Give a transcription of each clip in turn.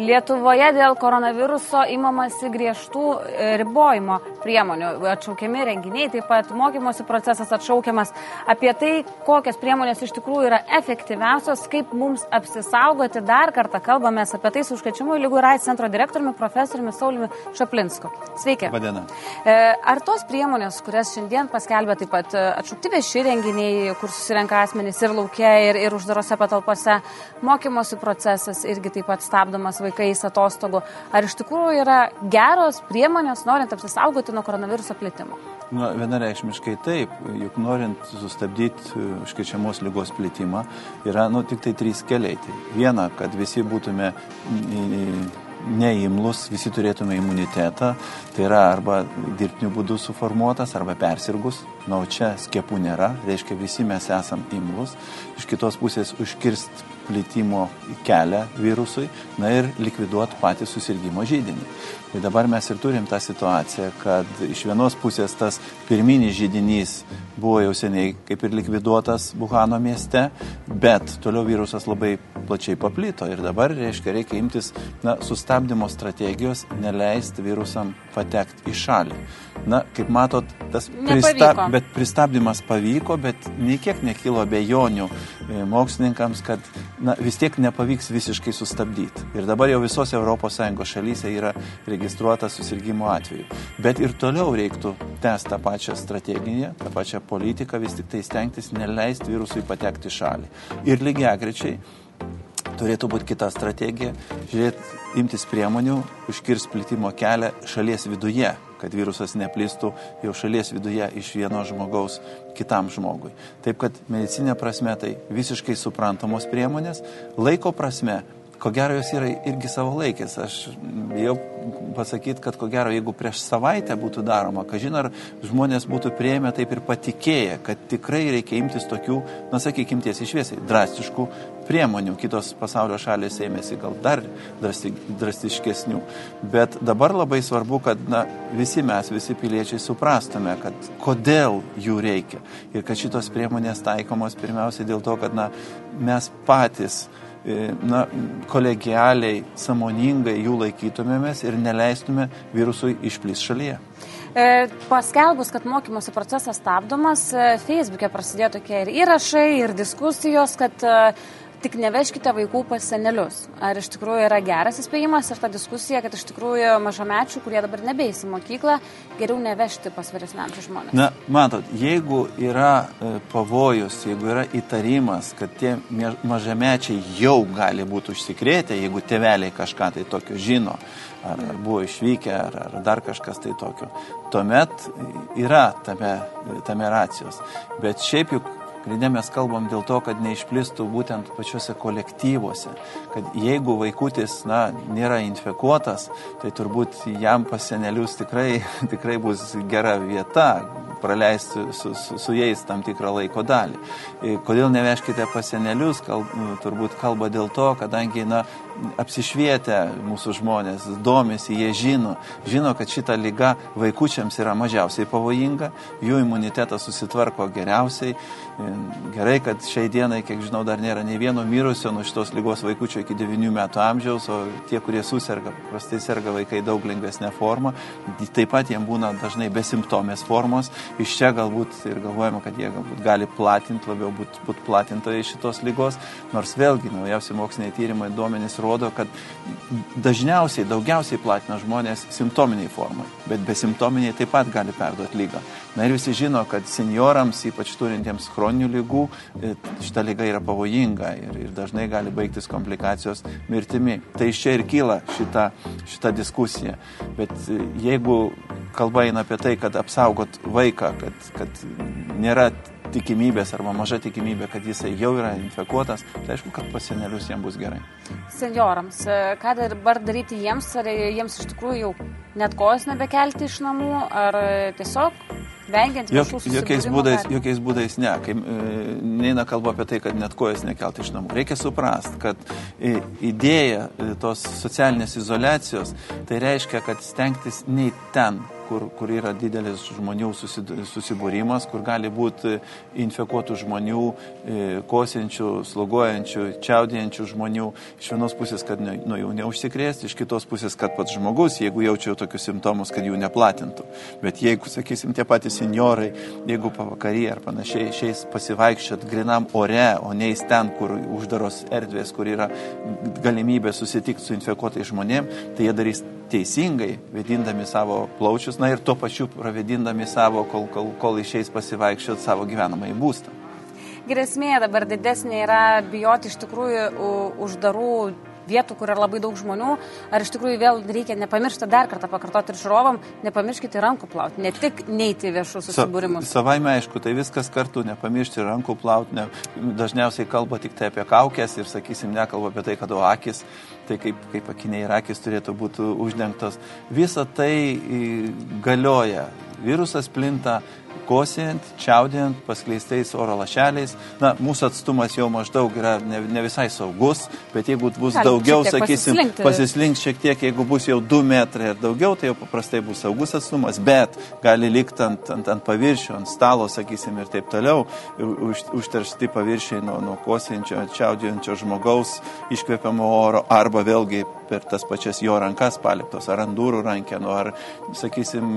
Lietuvoje dėl koronaviruso imamasi griežtų e, ribojimo priemonių, atšaukiami renginiai, taip pat mokymosi procesas atšaukiamas. Apie tai, kokios priemonės iš tikrųjų yra efektyviausios, kaip mums apsisaugoti, dar kartą kalbame apie tai su užkačiamų lygų RAID centro direktoriumi profesoriumi Sauliumi Šaplinsku. Sveiki. Vadina. E, ar tos priemonės, kurias šiandien paskelbė taip pat e, atšaukti vieši renginiai, kur susirenka asmenys ir laukia, ir, ir uždarose patalpose, mokymosi procesas irgi taip pat stabdomas vaikų vaikais atostogų. Ar iš tikrųjų yra geros priemonės, norint apsisaugoti nuo koronaviruso plitimo? Na, vienareikšmiškai taip, juk norint sustabdyti e, užkečiamos lygos plitimą, yra nu, tik tai trys keliai. Tai viena, kad visi būtume neimlus, visi turėtume imunitetą, tai yra arba dirbtiniu būdu suformuotas, arba persirgus, na, o čia skiepų nėra, reiškia visi mes esam imlus, iš kitos pusės užkirst plitimo kelią virusui, na ir likviduoti patį susirgymo žydinį. Tai dabar mes ir turim tą situaciją, kad iš vienos pusės tas pirminis žydinys buvo jau seniai kaip ir likviduotas Buhano mieste, bet toliau virusas labai plačiai paplito ir dabar, reiškia, reikia imtis na, sustabdymo strategijos, neleisti virusam patekti į šalį. Na, kaip matot, tas pristab, bet pristabdymas pavyko, bet nei kiek nekilo bejonių e, mokslininkams, kad na, vis tiek nepavyks visiškai sustabdyti. Ir dabar jau visose ES šalyse yra registruotas susirgymo atveju. Bet ir toliau reiktų tęsti tą pačią strategiją, tą pačią politiką, vis tik tai stengtis neleisti virusui patekti šalį. Ir lygiai grečiai turėtų būti kita strategija - žiūrėti, imtis priemonių, užkirs plitimo kelią šalies viduje, kad virusas neplistų jau šalies viduje iš vieno žmogaus kitam žmogui. Taip kad medicinė prasme tai visiškai suprantamos priemonės, laiko prasme ko gero jos yra irgi savalaikės. Aš bijau pasakyti, kad ko gero, jeigu prieš savaitę būtų daroma, kažin ar žmonės būtų prieėmę taip ir patikėję, kad tikrai reikia imtis tokių, na sakykime tiesiai šviesiai, drastiškų priemonių. Kitos pasaulio šalės ėmėsi gal dar drasti, drastiškesnių. Bet dabar labai svarbu, kad na, visi mes, visi piliečiai suprastume, kad kodėl jų reikia. Ir kad šitos priemonės taikomos pirmiausia dėl to, kad na, mes patys E, na, kolegialiai, samoningai jų laikytumėmės ir neleistume virusui išplis šalyje. E, paskelbus, kad mokymosi procesas stabdomas, e, Facebook'e prasidėjo tokie ir įrašai, ir diskusijos, kad tik nevežkite vaikų pas senelius. Ar iš tikrųjų yra geras įspėjimas ir ta diskusija, kad iš tikrųjų mažamečių, kurie dabar nebeis į mokyklą, geriau nevežti pas vyresniamžių žmonės? Na, matot, jeigu yra e, pavojus, jeigu yra įtarimas, kad tie mažamečiai jau gali būti užsikrėtę, jeigu tėveliai kažką tai tokio žino, ar, ar buvo išvykę, ar, ar dar kažkas tai tokio, tuomet yra tame, tame racijos. Bet šiaip juk Grinde mes kalbam dėl to, kad neišplistų būtent pačiuose kolektyvuose, kad jeigu vaikutis na, nėra infekuotas, tai turbūt jam pas senelius tikrai, tikrai bus gera vieta praleisti su, su, su jais tam tikrą laiko dalį. Kodėl neveškite pas senelius, kalb, turbūt kalba dėl to, kadangi na, apsišvietę mūsų žmonės, domisi, jie žino, žino, kad šita lyga vaikučiams yra mažiausiai pavojinga, jų imunitetas susitvarko geriausiai. Gerai, kad šiai dienai, kiek žinau, dar nėra nei vieno mirusio nuo šitos lygos vaikučio iki 9 metų amžiaus, o tie, kurie susirga, prastai serga vaikai daug lengvesnė forma, taip pat jiems būna dažnai besimptomės formos, iš čia galbūt ir galvojama, kad jie galbūt gali platinti, labiau būti būt platintojai šitos lygos, nors vėlgi naujausi moksliniai tyrimai duomenys rodo, kad dažniausiai, daugiausiai platina žmonės simptominiai formai, bet besimptominiai taip pat gali perduoti lygą. Na ir visi žino, kad seniorams, ypač turintiems chroninių lygų, e, šita lyga yra pavojinga ir, ir dažnai gali baigtis komplikacijos mirtimi. Tai iš čia ir kyla šita, šita diskusija. Bet e, jeigu kalba eina apie tai, kad apsaugot vaiką, kad, kad nėra tikimybės arba maža tikimybė, kad jisai jau yra infekuotas, tai aišku, kad pas senelius jiems bus gerai. Seniorams, e, ką dabar daryti jiems, ar jiems iš tikrųjų jau net kojas nebekelti iš namų, ar tiesiog vengiant Jok, jokiais būdais, jokiais būdais ne. Kai e, neina kalba apie tai, kad net kojas nekelti iš namų. Reikia suprasti, kad e, idėja tos socialinės izolacijos, tai reiškia, kad stengtis nei ten kur, kur yra didelis žmonių susibūrimas, kur gali būti infekuotų žmonių, e, kosinčių, sloguojančių, čiaudėjančių žmonių. Iš vienos pusės, kad nuo jų neužsikrėsti, iš kitos pusės, kad pats žmogus, jeigu jaučia tokius simptomus, kad jų neplatintų. Bet jeigu, sakysim, tie patys seniorai, jeigu pavakarį ar panašiai išeis pasivaikščiot grinam ore, o neįs ten, kur uždaros erdvės, kur yra galimybė susitikti su infekuotais žmonėmis, tai jie darys teisingai, vedindami savo plaučius, na ir tuo pačiu pravedindami savo, kol, kol, kol išeis pasivaikščioti savo gyvenamąjį būstą. Grėsmė dabar didesnė yra bijoti iš tikrųjų uždarų vietų, kur yra labai daug žmonių, ar iš tikrųjų vėl reikia nepamiršti dar kartą pakartoti ir žiūrovam, nepamirškite rankų plauti, ne tik neiti viešų susibūrimus. Sa, savaime aišku, tai viskas kartu, nepamiršti rankų plauti, ne, dažniausiai kalba tik tai apie kaukės ir, sakysim, nekalba apie tai, kad o akis, tai kaip, kaip akiniai ir akis turėtų būti uždengtos. Visa tai galioja. Virusas plinta kosėjant, čiaudėjant, paskleistais oro lašeliais. Na, mūsų atstumas jau maždaug yra ne, ne visai saugus, bet jeigu bus Gali, daugiau, sakysim, pasislinks šiek tiek, jeigu bus jau 2 metrai ir daugiau, tai jau paprastai bus saugus atstumas, bet gali likti ant, ant, ant paviršių, ant stalo, sakysim, ir taip toliau, už, užteršti paviršiai nuo, nuo kosėjančio, čiaudėjančio žmogaus iškvepiamo oro arba vėlgi per tas pačias jo rankas paliktos, ar ant durų rankenų, ar, sakysim,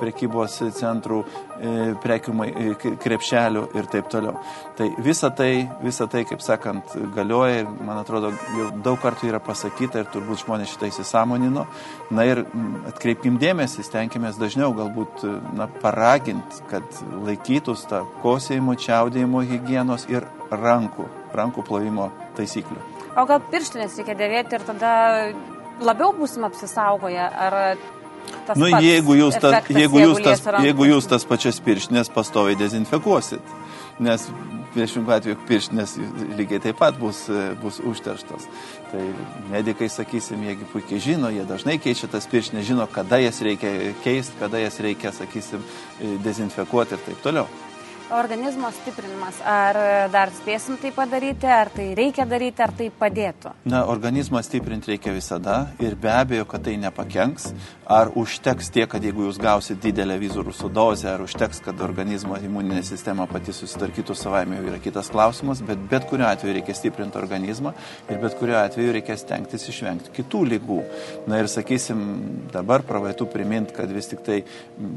prekybos centrų e, prekių e, krepšelių ir taip toliau. Tai visa tai, visa tai, kaip sakant, galioja ir, man atrodo, jau daug kartų yra pasakyta ir turbūt žmonės šitą įsisamonino. Na ir atkreipkim dėmesį, stenkimės dažniau galbūt na, paraginti, kad laikytus tą kosėjimo, čiaudėjimo hygienos ir rankų, rankų plovimo taisyklių. O gal pirštinės reikia dėvėti ir tada labiau būsim apsisaugoję? Ar tas nu, jeigu jūs, ta, jeigu, jūs tas, jeigu jūs tas pačias pirštinės pastoviai dezinfekuosit, nes priešingų atveju pirštinės lygiai taip pat bus, bus užterštos. Tai medikai, sakysim, jiegi puikiai žino, jie dažnai keičia tas pirštinės, žino, kada jas reikia keisti, kada jas reikia, sakysim, dezinfekuoti ir taip toliau organizmo stiprinimas. Ar dar spėsim tai padaryti, ar tai reikia daryti, ar tai padėtų? Na, organizmą stiprinti reikia visada ir be abejo, kad tai nepakenks. Ar užteks tiek, kad jeigu jūs gausit didelę vizurusų dozę, ar užteks, kad organizmo imuninė sistema pati susitvarkytų savaime, jau yra kitas klausimas, bet bet kuriuo atveju reikia stiprinti organizmą ir bet kuriuo atveju reikia stengtis išvengti kitų lygų. Na ir sakysim, dabar pravaitų primint, kad vis tik tai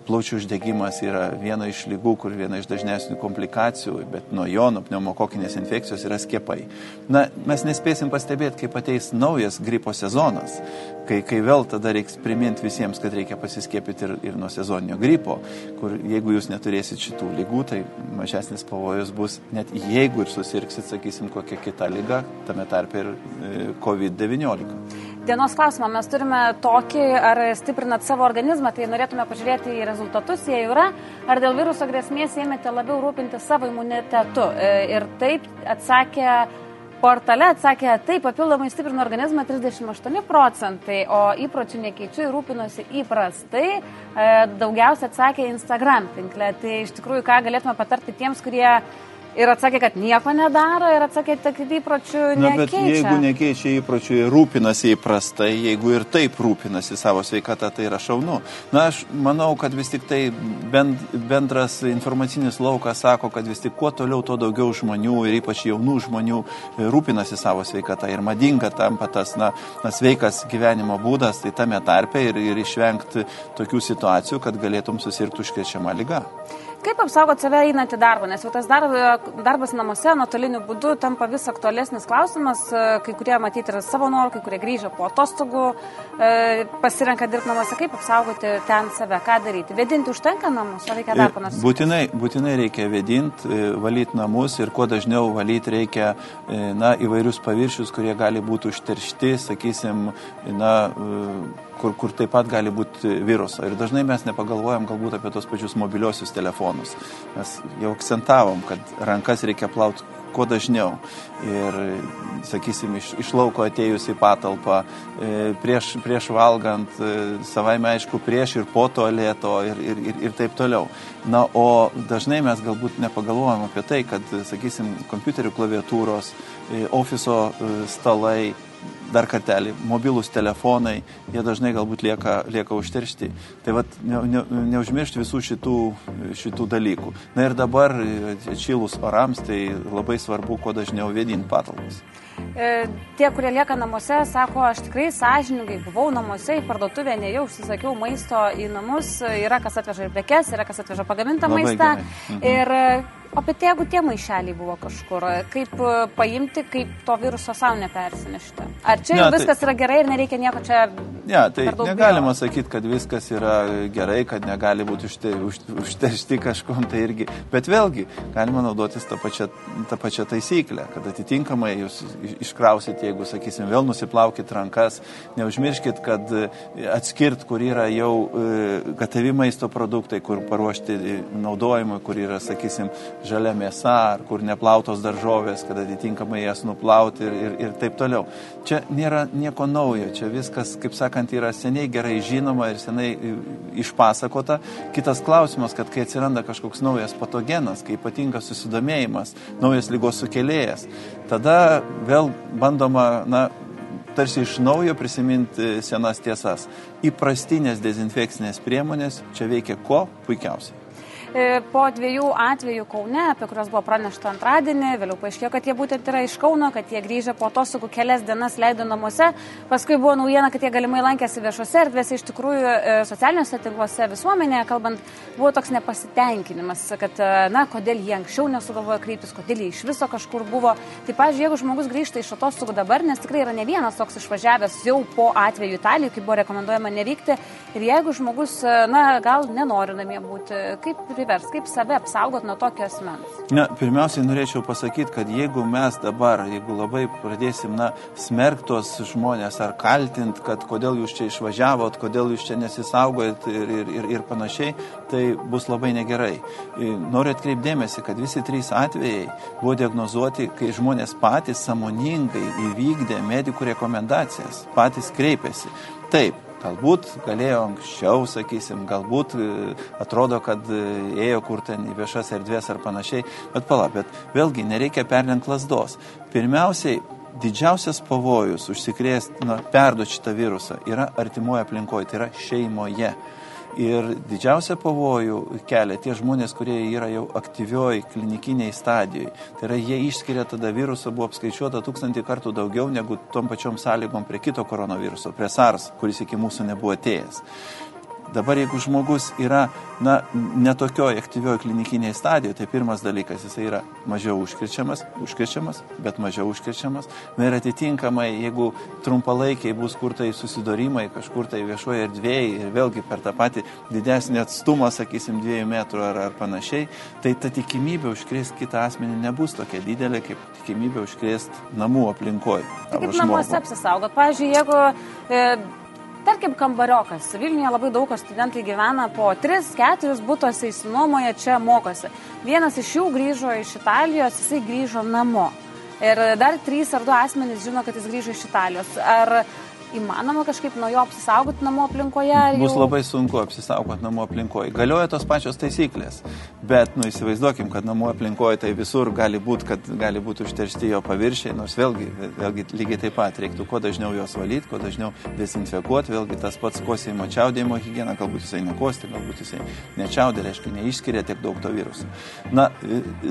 plaučių uždegimas yra viena iš lygų, kur viena iš dažniausių dažnesnių komplikacijų, bet nuo jo, nuo pneumokokinės infekcijos yra skiepai. Na, mes nespėsim pastebėti, kaip ateis naujas gripo sezonas, kai, kai vėl tada reiks priminti visiems, kad reikia pasiskiepyti ir, ir nuo sezoninio gripo, kur jeigu jūs neturėsit šitų lygų, tai mažesnis pavojus bus, net jeigu ir susirgsit, sakysim, kokią kitą lygą, tame tarpe ir e, COVID-19. Dienos klausimą mes turime tokį, ar stiprinat savo organizmą, tai norėtume pažiūrėti į rezultatus, jie yra, ar dėl viruso grėsmės ėmėte labiau rūpinti savo imunitetu. E, ir taip atsakė portale, atsakė, taip, papildomai stiprino organizmą 38 procentai, o įpročių nekeičiu ir rūpinosi įprastai. E, daugiausia atsakė Instagram tinklė. Tai iš tikrųjų, ką galėtume patarti tiems, kurie Ir atsakė, kad nieko nedaro ir atsakė, kad įpročių nekeičia. Na, bet jeigu nekeičia įpročių rūpinasi įprastai, jeigu ir taip rūpinasi savo sveikatą, tai yra šaunu. Na, aš manau, kad vis tik tai bendras informacinis laukas sako, kad vis tik kuo toliau, tuo daugiau žmonių ir ypač jaunų žmonių rūpinasi savo sveikatą ir madinga tampa tas, na, na sveikas gyvenimo būdas, tai tame tarpe ir, ir išvengti tokių situacijų, kad galėtum susirgti užkrečiamą lygą. Kaip apsaugoti save einant į darbą, nes jau tas darbas namuose nuotoliniu būdu tampa vis aktualesnis klausimas, kai kurie matyti yra savo norų, kai kurie grįžo po atostogų, e, pasirenka dirbti namuose, kaip apsaugoti ten save, ką daryti. Vedinti užtenka namus, ar reikia dar e, panašiai? Būtinai, būtinai reikia vedinti, e, valyti namus ir kuo dažniau valyti reikia na, įvairius paviršius, kurie gali būti užteršti, sakysim, na, kur, kur taip pat gali būti viruso. Ir dažnai mes nepagalvojam galbūt apie tos pačius mobiliosius telefonus. Mes jau akcentavom, kad rankas reikia plauti kuo dažniau. Ir, sakysim, iš, iš lauko atėjus į patalpą, e, prieš, prieš valgant, e, savaime aišku, prieš ir po tualeto ir, ir, ir, ir taip toliau. Na, o dažnai mes galbūt nepagalvojam apie tai, kad, sakysim, kompiuterių klaviatūros, e, ofiso stalai, dar kartelį, mobilūs telefonai, jie dažnai galbūt lieka, lieka užteršti. Tai vad, ne, ne, neužmiršti visų šitų, šitų dalykų. Na ir dabar atšilus orams, tai labai svarbu, kuo dažniau vėdinti patalpas. E, tie, kurie lieka namuose, sako, aš tikrai sąžiningai buvau namuose, į parduotuvę nejau, užsisakiau maisto į namus, yra kas atveža ir prekes, yra kas atveža pagamintą Labai maistą. Mhm. Ir O bet jeigu tie maišeliai buvo kažkur, kaip e, paimti, kaip to viruso savo nepersinešti? Ar čia ne, jau viskas tai... yra gerai ir nereikia nieko čia... Ne, tai negalima sakyti, kad viskas yra gerai, kad negali būti užte, už, užteršti kažkom, tai irgi. Bet vėlgi, galima naudotis tą pačią, tą pačią taisyklę, kad atitinkamai jūs iškrausit, jeigu, sakysim, vėl nusiplaukit rankas, neužmirškit, kad e, atskirt, kur yra jau e, gatavi maisto produktai, kur paruošti naudojimui, kur yra, sakysim, žalia mėsa, ar kur neplautos daržovės, kad atitinkamai jas nuplauti ir, ir, ir taip toliau. Čia nėra nieko naujo, čia viskas, kaip sakant, yra seniai gerai žinoma ir senai išpasakota. Kitas klausimas, kad kai atsiranda kažkoks naujas patogenas, kai ypatingas susidomėjimas, naujas lygos sukėlėjas, tada vėl bandoma, na, tarsi iš naujo prisiminti senas tiesas. Įprastinės dezinfekcinės priemonės čia veikia kuo puikiausiai. E, po dviejų atvejų Kaune, apie kuriuos buvo pranešta antradienį, vėliau paaiškėjo, kad jie būtent yra iš Kauno, kad jie grįžę po atostogų kelias dienas leido namuose. Paskui buvo naujiena, kad jie galimai lankėsi viešose erdvėse, iš tikrųjų e, socialiniuose tinkluose visuomenėje, kalbant, buvo toks nepasitenkinimas, kad, e, na, kodėl jie anksčiau nesugalvojo kreiptis, kodėl jie iš viso kažkur buvo. Tai, pažiūrėjau, jeigu žmogus grįžta iš atostogų dabar, nes tikrai yra ne vienas toks išvažiavęs jau po atveju Italijoje, kaip buvo rekomenduojama nevykti, ir jeigu žmogus, na, gal nenori namie būti, kaip privers, kaip save apsaugot nuo tokio asmens? Na, pirmiausiai norėčiau pasakyti, kad jeigu mes dabar, jeigu labai pradėsim, na, smerktos žmonės ar kaltint, kad kodėl jūs čia išvažiavot, kodėl jūs čia nesisaugojat ir, ir, ir, ir panašiai, tai bus labai negerai. Noriu atkreipdėmėsi, kad visi trys atvejai buvo diagnozuoti, kai žmonės patys samoningai įvykdė medikų rekomendacijas, patys kreipėsi. Taip, Galbūt galėjo anksčiau, sakysim, galbūt e, atrodo, kad e, ėjo kur ten į viešas erdvės ar panašiai, bet pala, bet vėlgi nereikia perlenk lasdos. Pirmiausiai, didžiausias pavojus užsikrėsti, nu, perduoti šitą virusą yra artimoje aplinkoje, tai yra šeimoje. Ir didžiausia pavojų kelia tie žmonės, kurie yra jau aktyvioj klinikiniai stadijoje. Tai yra, jie išskiria tada virusą, buvo apskaičiuota tūkstantį kartų daugiau negu tom pačiom sąlygom prie kito koronaviruso, prie SARS, kuris iki mūsų nebuvo atėjęs. Dabar jeigu žmogus yra, na, netokioje aktyvioje klinikinėje stadijoje, tai pirmas dalykas, jisai yra mažiau užkrečiamas, užkrečiamas, bet mažiau užkrečiamas. Na ir atitinkamai, jeigu trumpalaikiai bus kur tai susidorimai kažkur tai viešoje erdvėje ir vėlgi per tą patį didesnį atstumą, sakysim, dviejų metrų ar, ar panašiai, tai ta tikimybė užkrėsti kitą asmenį nebus tokia didelė, kaip tikimybė užkrėsti namų aplinkoje. Tai kaip namuose apsisaugot? Pavyzdžiui, jeigu e, Tarkim, kambariokas. Vilniuje labai daug studentai gyvena po 3-4 būtose įsinuomoja, čia mokosi. Vienas iš jų grįžo iš Italijos, jisai grįžo namo. Ir dar trys ar du asmenys žino, kad jis grįžo iš Italijos. Ar įmanoma kažkaip nuo jo apsisaugoti namų aplinkoje? Bus jau... labai sunku apsisaugoti namų aplinkoje. Galioja tos pačios taisyklės, bet, nu, įsivaizduokim, kad namų aplinkoje tai visur gali būti, kad gali būti užteršti jo paviršiai, nors vėlgi, vėlgi lygiai taip pat reiktų kuo dažniau juos valyti, kuo dažniau dezinfekuoti, vėlgi tas pats kosėjimo čiaudėjimo hygiena, galbūt jisai nekosti, galbūt jisai nečiaudė, reiškia, neišskiria tiek daug to viruso. Na,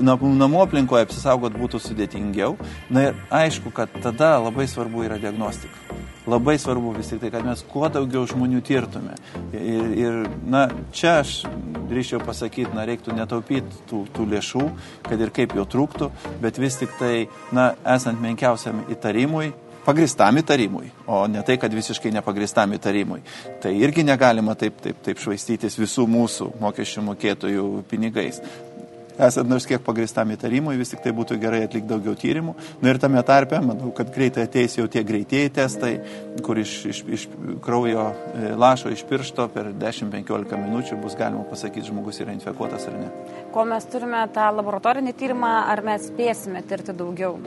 namų aplinkoje apsisaugoti būtų sudėtingiau. Na ir aišku, kad tada labai svarbu yra diagnostika labai svarbu vis tik tai, kad mes kuo daugiau žmonių tirtume. Ir, ir na, čia aš drįšiau pasakyti, na, reiktų netaupyti tų, tų lėšų, kad ir kaip jo trūktų, bet vis tik tai, na, esant menkiausiam įtarimui, pagristam įtarimui, o ne tai, kad visiškai nepagristam įtarimui. Tai irgi negalima taip, taip, taip švaistytis visų mūsų mokesčių mokėtojų pinigais esant nors kiek pagristam įtarimui, vis tik tai būtų gerai atlikti daugiau tyrimų. Na ir tame tarpe, manau, kad greitai ateis jau tie greitieji testai, kur iš, iš, iš kraujo e, lašo iš piršto per 10-15 minučių bus galima pasakyti, žmogus yra infekuotas ar ne. Kol mes turime tą laboratorinį tyrimą, ar mes spėsime tirti daugiau?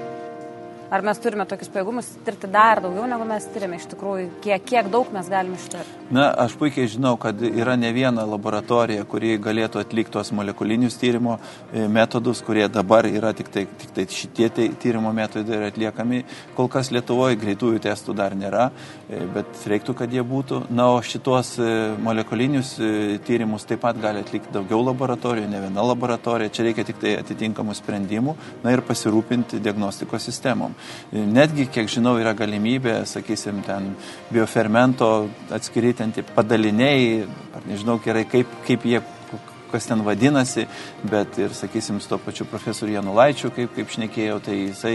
Ar mes turime tokius pajėgumus tirti dar daugiau, negu mes tyrime iš tikrųjų, kiek, kiek daug mes galime ištirti? Na, aš puikiai žinau, kad yra ne viena laboratorija, kuri galėtų atlikti tos molekulinius tyrimo e, metodus, kurie dabar yra tik tai, tik tai šitie tyrimo metodai yra atliekami. Kol kas Lietuvoje greitųjų testų dar nėra, e, bet reiktų, kad jie būtų. Na, o šitos e, molekulinius tyrimus taip pat gali atlikti daugiau laboratorijų, ne viena laboratorija. Čia reikia tik tai atitinkamų sprendimų na, ir pasirūpinti diagnostikos sistemom. Netgi, kiek žinau, yra galimybė, sakysim, ten biofermento atskiri ten tie padaliniai, ar nežinau gerai, kaip, kaip jie kas ten vadinasi, bet ir, sakysim, su to pačiu profesoriu Janulaičiu, kaip, kaip šnekėjau, tai jisai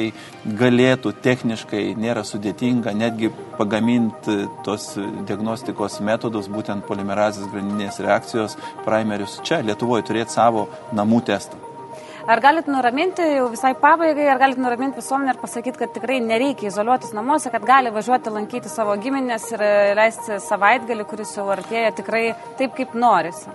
galėtų techniškai, nėra sudėtinga, netgi pagaminti tos diagnostikos metodus, būtent polimerazės graninės reakcijos primerius čia, Lietuvoje turėti savo namų testą. Ar galit nuraminti jau visai pabaigai, ar galit nuraminti visuomenę ir pasakyti, kad tikrai nereikia izoliuotis namuose, kad gali važiuoti lankyti savo giminės ir e, leisti savaitgalį, kuris jau artėja tikrai taip, kaip norisi?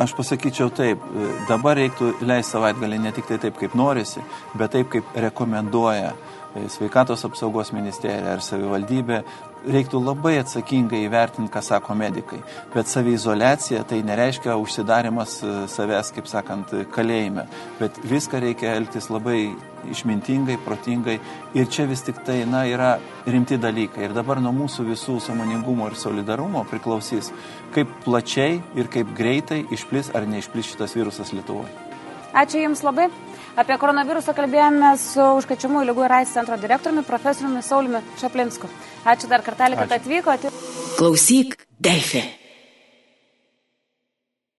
Aš pasakyčiau taip, e, dabar reiktų leisti savaitgalį ne tik tai taip, kaip norisi, bet taip, kaip rekomenduoja e, sveikatos apsaugos ministerija ar savivaldybė, reiktų labai atsakingai įvertinti, ką sako medikai. Bet savizolacija tai nereiškia užsidarimas e, savęs, kaip sakant, kalėjime. Bet viską reikia elgtis labai išmintingai, protingai. Ir čia vis tik tai, na, yra rimti dalykai. Ir dabar nuo mūsų visų samoningumo ir solidarumo priklausys, kaip plačiai ir kaip greitai išplis ar neišplis šitas virusas Lietuvoje. Ačiū Jums labai. Apie koronavirusą kalbėjome su užkačiamų lygų ir AIDS centro direktoriumi profesoriumi Sauliumi Šaplinsku. Ačiū dar kartelį, kad atvykote. Klausyk, Delfė.